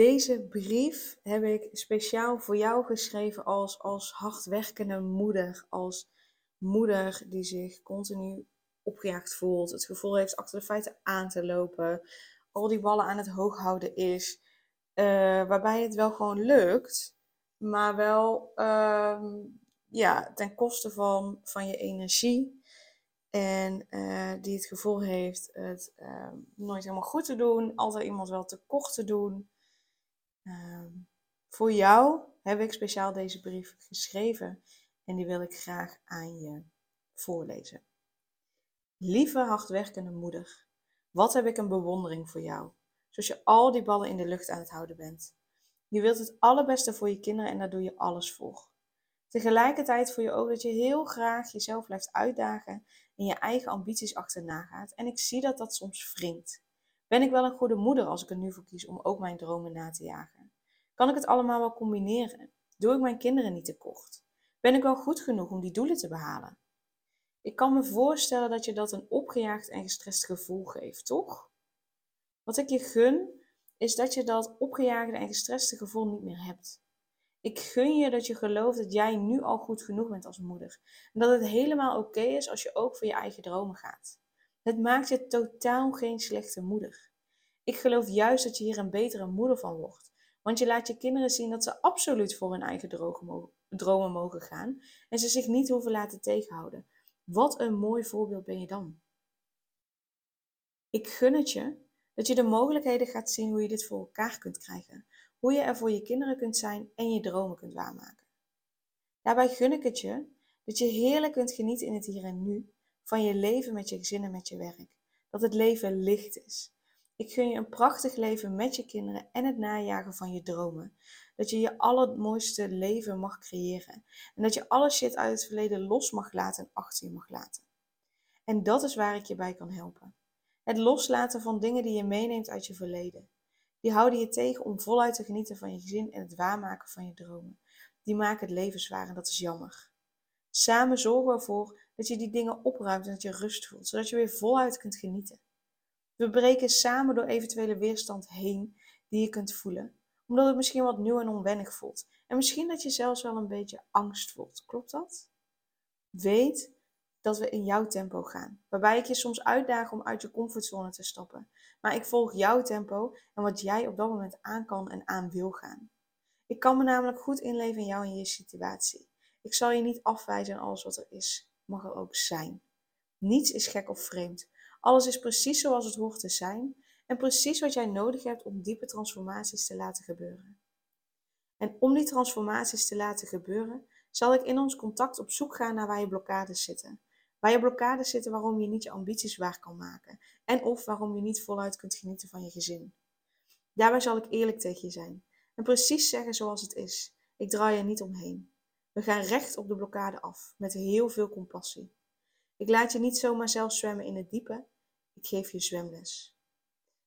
Deze brief heb ik speciaal voor jou geschreven als, als hardwerkende moeder. Als moeder die zich continu opgejaagd voelt. Het gevoel heeft achter de feiten aan te lopen. Al die ballen aan het hoog houden is. Uh, waarbij het wel gewoon lukt. Maar wel uh, ja, ten koste van, van je energie. En uh, die het gevoel heeft het ehm, nooit helemaal goed te doen. Altijd iemand wel tekort te doen. Ehm, voor jou heb ik speciaal deze brief geschreven en die wil ik graag aan je voorlezen. Lieve hardwerkende moeder, wat heb ik een bewondering voor jou, zoals je al die ballen in de lucht aan het houden bent. Je wilt het allerbeste voor je kinderen en daar doe je alles voor. Tegelijkertijd voel je ook dat je heel graag jezelf blijft uitdagen en je eigen ambities achterna gaat. En ik zie dat dat soms wringt. Ben ik wel een goede moeder als ik er nu voor kies om ook mijn dromen na te jagen? Kan ik het allemaal wel combineren? Doe ik mijn kinderen niet tekort? Ben ik wel goed genoeg om die doelen te behalen? Ik kan me voorstellen dat je dat een opgejaagd en gestrest gevoel geeft, toch? Wat ik je gun, is dat je dat opgejaagde en gestreste gevoel niet meer hebt. Ik gun je dat je gelooft dat jij nu al goed genoeg bent als moeder. En dat het helemaal oké is als je ook voor je eigen dromen gaat. Het maakt je totaal geen slechte moeder. Ik geloof juist dat je hier een betere moeder van wordt. Want je laat je kinderen zien dat ze absoluut voor hun eigen dromen mogen gaan en ze zich niet hoeven laten tegenhouden. Wat een mooi voorbeeld ben je dan. Ik gun het je dat je de mogelijkheden gaat zien hoe je dit voor elkaar kunt krijgen. Hoe je er voor je kinderen kunt zijn en je dromen kunt waarmaken. Daarbij gun ik het je dat je heerlijk kunt genieten in het hier en nu van je leven met je gezin en met je werk. Dat het leven licht is. Ik gun je een prachtig leven met je kinderen en het najagen van je dromen. Dat je je allermooiste leven mag creëren. En dat je alle shit uit het verleden los mag laten en achter je mag laten. En dat is waar ik je bij kan helpen. Het loslaten van dingen die je meeneemt uit je verleden. Die houden je tegen om voluit te genieten van je gezin en het waarmaken van je dromen. Die maken het leven zwaar en dat is jammer. Samen zorgen we ervoor dat je die dingen opruimt en dat je rust voelt, zodat je weer voluit kunt genieten. We breken samen door eventuele weerstand heen die je kunt voelen, omdat het misschien wat nieuw en onwennig voelt. En misschien dat je zelfs wel een beetje angst voelt. Klopt dat? Weet dat we in jouw tempo gaan, waarbij ik je soms uitdaag om uit je comfortzone te stappen. Maar ik volg jouw tempo en wat jij op dat moment aan kan en aan wil gaan. Ik kan me namelijk goed inleven in jou en je situatie. Ik zal je niet afwijzen in alles wat er is mag er ook zijn. Niets is gek of vreemd. Alles is precies zoals het hoort te zijn en precies wat jij nodig hebt om diepe transformaties te laten gebeuren. En om die transformaties te laten gebeuren, zal ik in ons contact op zoek gaan naar waar je blokkades zitten. Waar je blokkades zitten waarom je niet je ambities waar kan maken en of waarom je niet voluit kunt genieten van je gezin. Daarbij zal ik eerlijk tegen je zijn en precies zeggen zoals het is. Ik draai er niet omheen. We gaan recht op de blokkade af, met heel veel compassie. Ik laat je niet zomaar zelf zwemmen in het diepe, ik geef je zwemles.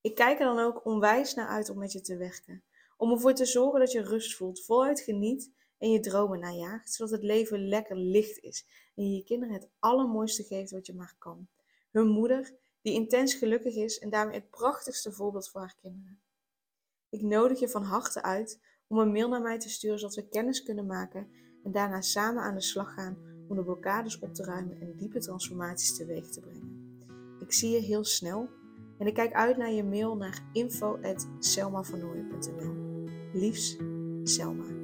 Ik kijk er dan ook onwijs naar uit om met je te werken, om ervoor te zorgen dat je rust voelt, voluit geniet en je dromen najaagt, zodat het leven lekker licht is en je je kinderen het allermooiste geeft wat je maar kan. Hun moeder, die intens gelukkig is en daarmee het prachtigste voorbeeld voor haar kinderen. Ik nodig je van harte uit om een mail naar mij te sturen zodat we kennis kunnen maken en daarna samen aan de slag gaan om de blokkades op te ruimen en diepe transformaties teweeg te brengen. Ik zie je heel snel en ik kijk uit naar je mail naar info.selmavanooien.nl Liefs, Selma.